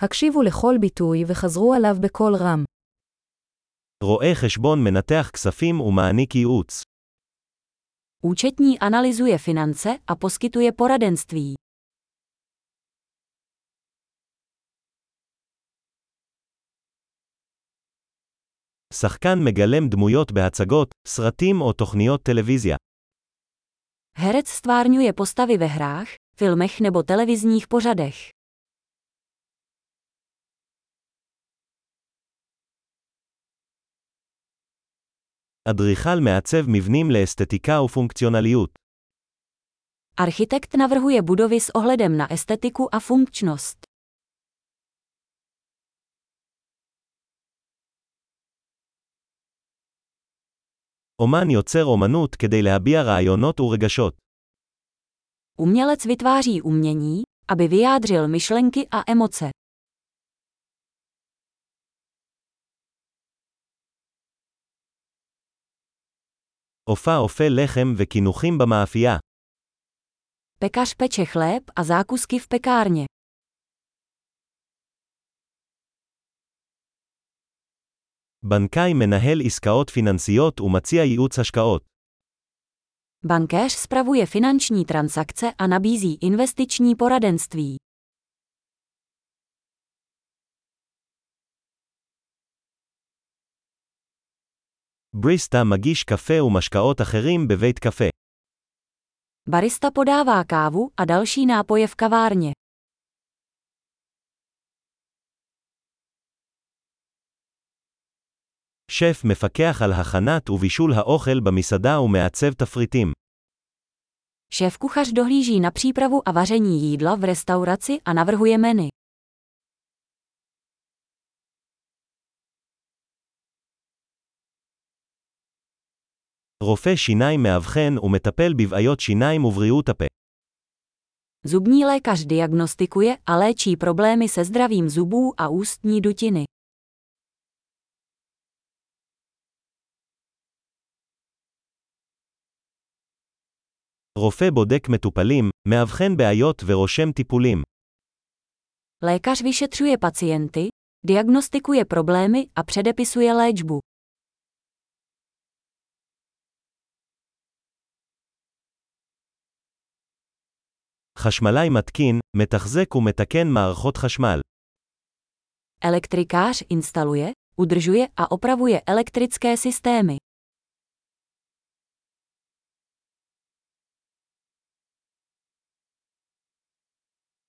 הקשיבו לכל ביטוי וחזרו עליו בקול רם. רואה חשבון מנתח כספים ומעניק ייעוץ. Účetní analyzuje finance a poskytuje poradenství. שחקן מגלם דמויות בהצגות, סרטים או תוכניות טלוויזיה. Herec stvárňuje postavy ve hrách, filmech nebo televizních pořadech. אדריכל מעצב מבנים לאסתטיקה ופונקציונליות. Architekt navrhuje budovy s ohledem na estetiku a funkčnost. אומן יוצר אומנות כדי להביע רעיונות ורגשות. Umělec vytváří umění, aby vyjádřil myšlenky a emoce. אופה אופה לחם וקינוחים במאפייה. Pekař peče chléb a zákusky v pekárně. בנקאי מנהל עסקאות פיננסיות ומציע ייעוץ השקעות. Bankéř spravuje finanční transakce a nabízí investiční poradenství. בריסטה מגיש קפה ומשקאות אחרים בבית קפה. Barista podává kávu a další nápoje v kavárně. שף מפקח על הכנת ובישול האוכל במסעדה ומעצב תפריטים. Šéf kuchař dohlíží na přípravu a vaření jídla v restauraci a navrhuje menu. רופא שיניים מאבחן ומטפל בבעיות שיניים ובריאות הפה. Zubní lékař diagnostikuje a léčí problémy se zdravím zubů a ústní dutiny. רופא בודק מטופלים, מאבחן בעיות ורושם טיפולים. Lékař vyšetřuje pacienty, diagnostikuje problémy a předepisuje léčbu. חשמלאי מתקין, מתחזק ומתקן מערכות חשמל. Elektrikář instaluje, udržuje a opravuje elektrické systémy.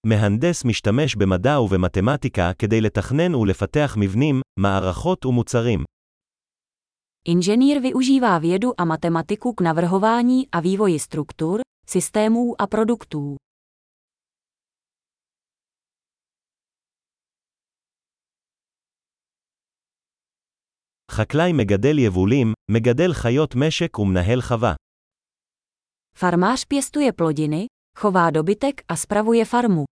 מהנדס משתמש במדע ובמתמטיקה כדי לתכנן ולפתח מבנים, מערכות ומוצרים. Inženýr využívá vědu a matematiku k navrhování a vývoji struktur, systémů a produktů. חקלאי מגדל יבולים, מגדל חיות משק ומנהל חווה. Farmář pěstuje plodiny, chová dobytek a spravuje farmu.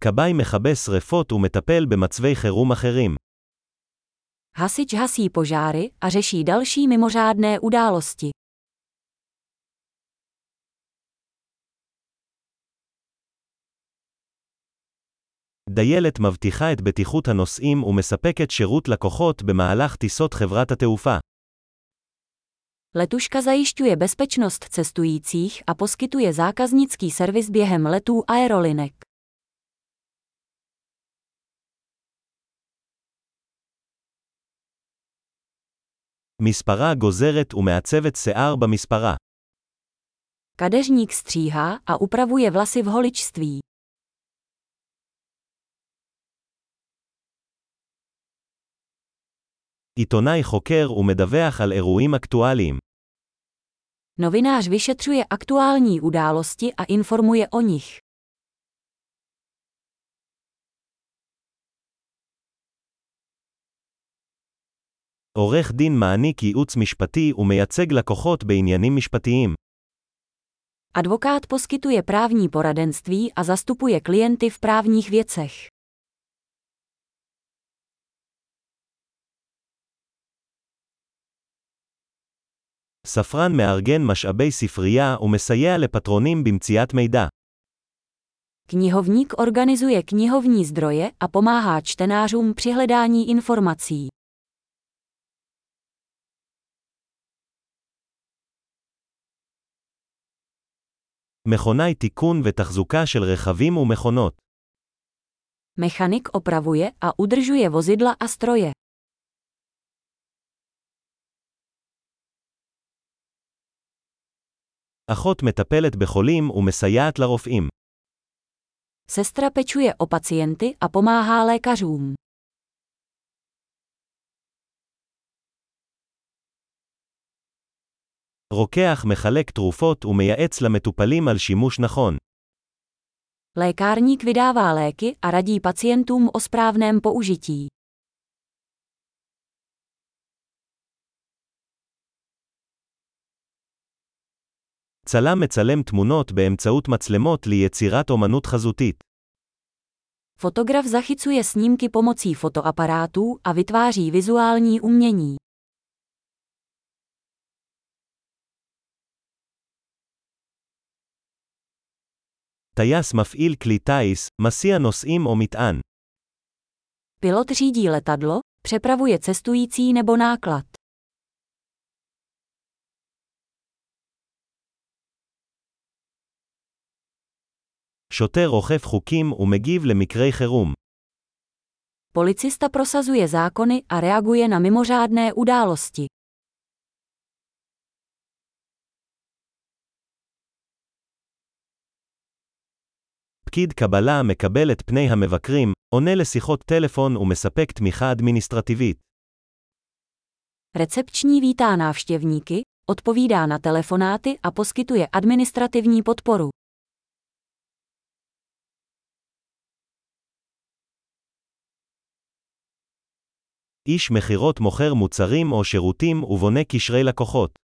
כבאי מכבה שרפות ומטפל במצבי חירום אחרים. Hasič hasí požáry a řeší další mimořádné události. דיילת מבטיחה את בטיחות הנוסעים ומספקת שירות לקוחות במהלך טיסות חברת התעופה. Letuška zajišťuje bezpečnost cestujících a poskytuje zákaznický servis během letů aerolinek. מספרה גוזרת ומעצבת שיער במספרה. Kadeřník stříhá a upravuje vlasy v holičství. עיתונאי חוקר ומדווח על אירועים אקטואליים. Novinář vyšetřuje aktuální události a informuje o nich. עורך דין מעניק ייעוץ משפטי ומייצג לקוחות בעניינים משפטיים. Advokát poskytuje právní poradenství a zastupuje klienty v právních věcech. ספרן מארגן משאבי ספרייה ומסייע לפטרונים במציאת מידע. Knihovník organizuje knihovní zdroje a pomáhá čtenářům při hledání informací. מכונאי תיקון ותחזוקה של רכבים ומכונות. Mechanik opravuje a udržuje vozidla a stroje. אחות מטפלת בחולים ומסייעת לרופאים. Sestra pečuje o pacienty a pomáhá lékařům. רוקח מחלק תרופות ומייעץ למטופלים על שימוש נכון. Lékárník vydává léky a radí pacientům o správném použití. צלם מצלם תמונות באמצעות מצלמות ליצירת אומנות חזותית. Fotograf zachycuje snímky pomocí fotoaparátů a vytváří vizuální umění. טייס מפעיל כלי טיס, מסיע נוסעים או מטען. Pilot řídí letadlo, přepravuje cestující nebo náklad. שוטר אוכף חוקים ומגיב למקרי חירום. Policista prosazuje zákony a reaguje na mimořádné události. פקיד קבלה מקבל את פני המבקרים, עונה לשיחות טלפון ומספק תמיכה אדמיניסטרטיבית. Recepční vítá návštěvníky, odpovídá na telefonáty a poskytuje administrativní podporu. איש מכירות מוכר מוצרים או שירותים ובונה קשרי לקוחות.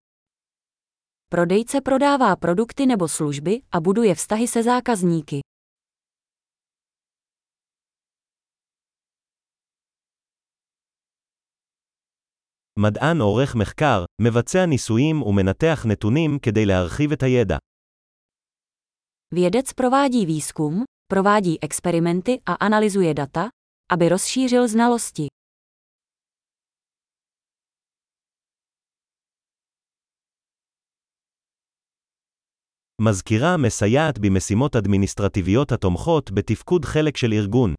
Prodejce prodává produkty nebo služby a buduje vztahy se zákazníky. מדען עורך מחקר, מבצע ניסויים ומנתח נתונים כדי להרחיב את הידע. Vědec provádí výzkum, provádí experimenty a analyzuje data, aby rozšířil znalosti. מזכירה מסייעת במשימות אדמיניסטרטיביות התומכות בתפקוד חלק של ארגון.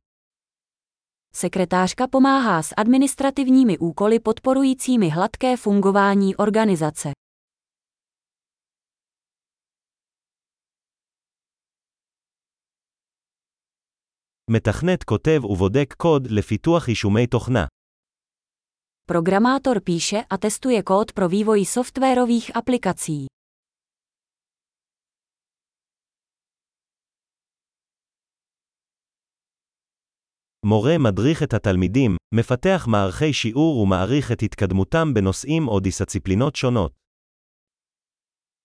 Sekretářka pomáhá s administrativními úkoly podporujícími hladké fungování organizace. מתכנת כותב ובודק קוד לפיתוח יישומי תוכנה. Programátor píše a testuje kód pro vývoj softwarových aplikací. מורה מדריך את התלמידים, מפתח מערכי שיעור ומעריך את התקדמותם בנושאים או דיסציפלינות שונות.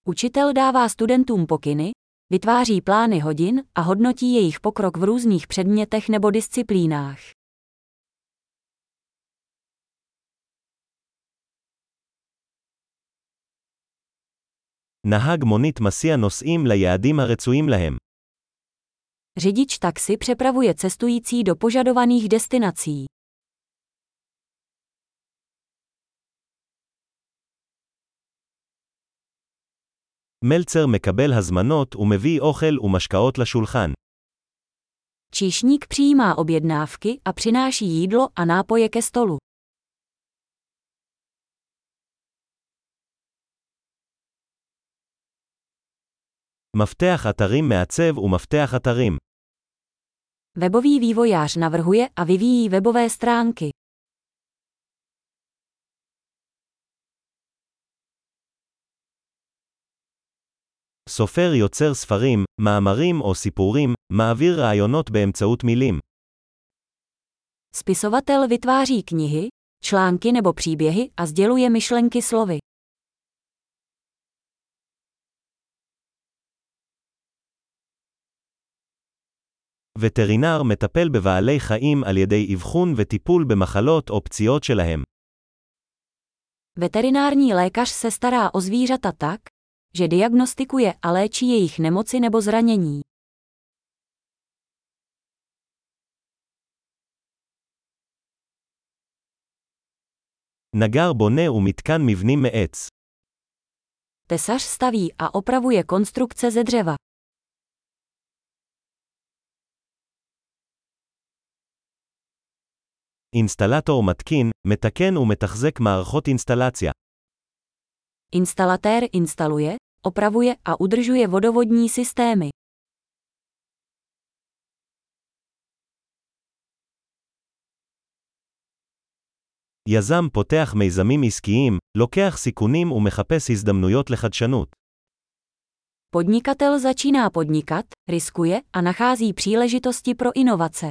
Učitel dává studentům pokyny, vytváří plány hodin a hodnotí jejich pokrok v různých předmětech nebo disciplínách. נהג מונית מסיע נוסעים ליעדים הרצויים להם. Řidič taxi přepravuje cestující do požadovaných destinací. מלצר מקבל הזמנות ומביא אוכל ומשקאות לשולחן. Číšník přijímá objednávky a přináší jídlo a nápoje ke stolu. מפתח אתרים מעצב ומפתח אתרים. Webový vývojář navrhuje a vyvíjí webové stránky. סופר יוצר ספרים, מאמרים או סיפורים, מעביר רעיונות באמצעות מילים. Spisovatel vytváří knihy, články nebo příběhy a sděluje myšlenky slovy. וטרינר מטפל בבעלי חיים על ידי אבחון וטיפול במחלות או פציעות שלהם. Veterinární lékař se stará o zvířata tak, že diagnostikuje a léčí jejich nemoci nebo zranění. נגר בונה ומתקן מבנים מעץ. Tesař staví a opravuje konstrukce ze dřeva. אינסטלטור מתקין, מתקן ומתחזק מערכות אינסטלציה. Instalatér instaluje, opravuje a udržuje vodovodní systémy. יזם פותח מיזמים עסקיים, לוקח סיכונים ומחפש הזדמנויות לחדשנות. Podnikatel začíná podnikat, riskuje a nachází příležitosti pro inovace.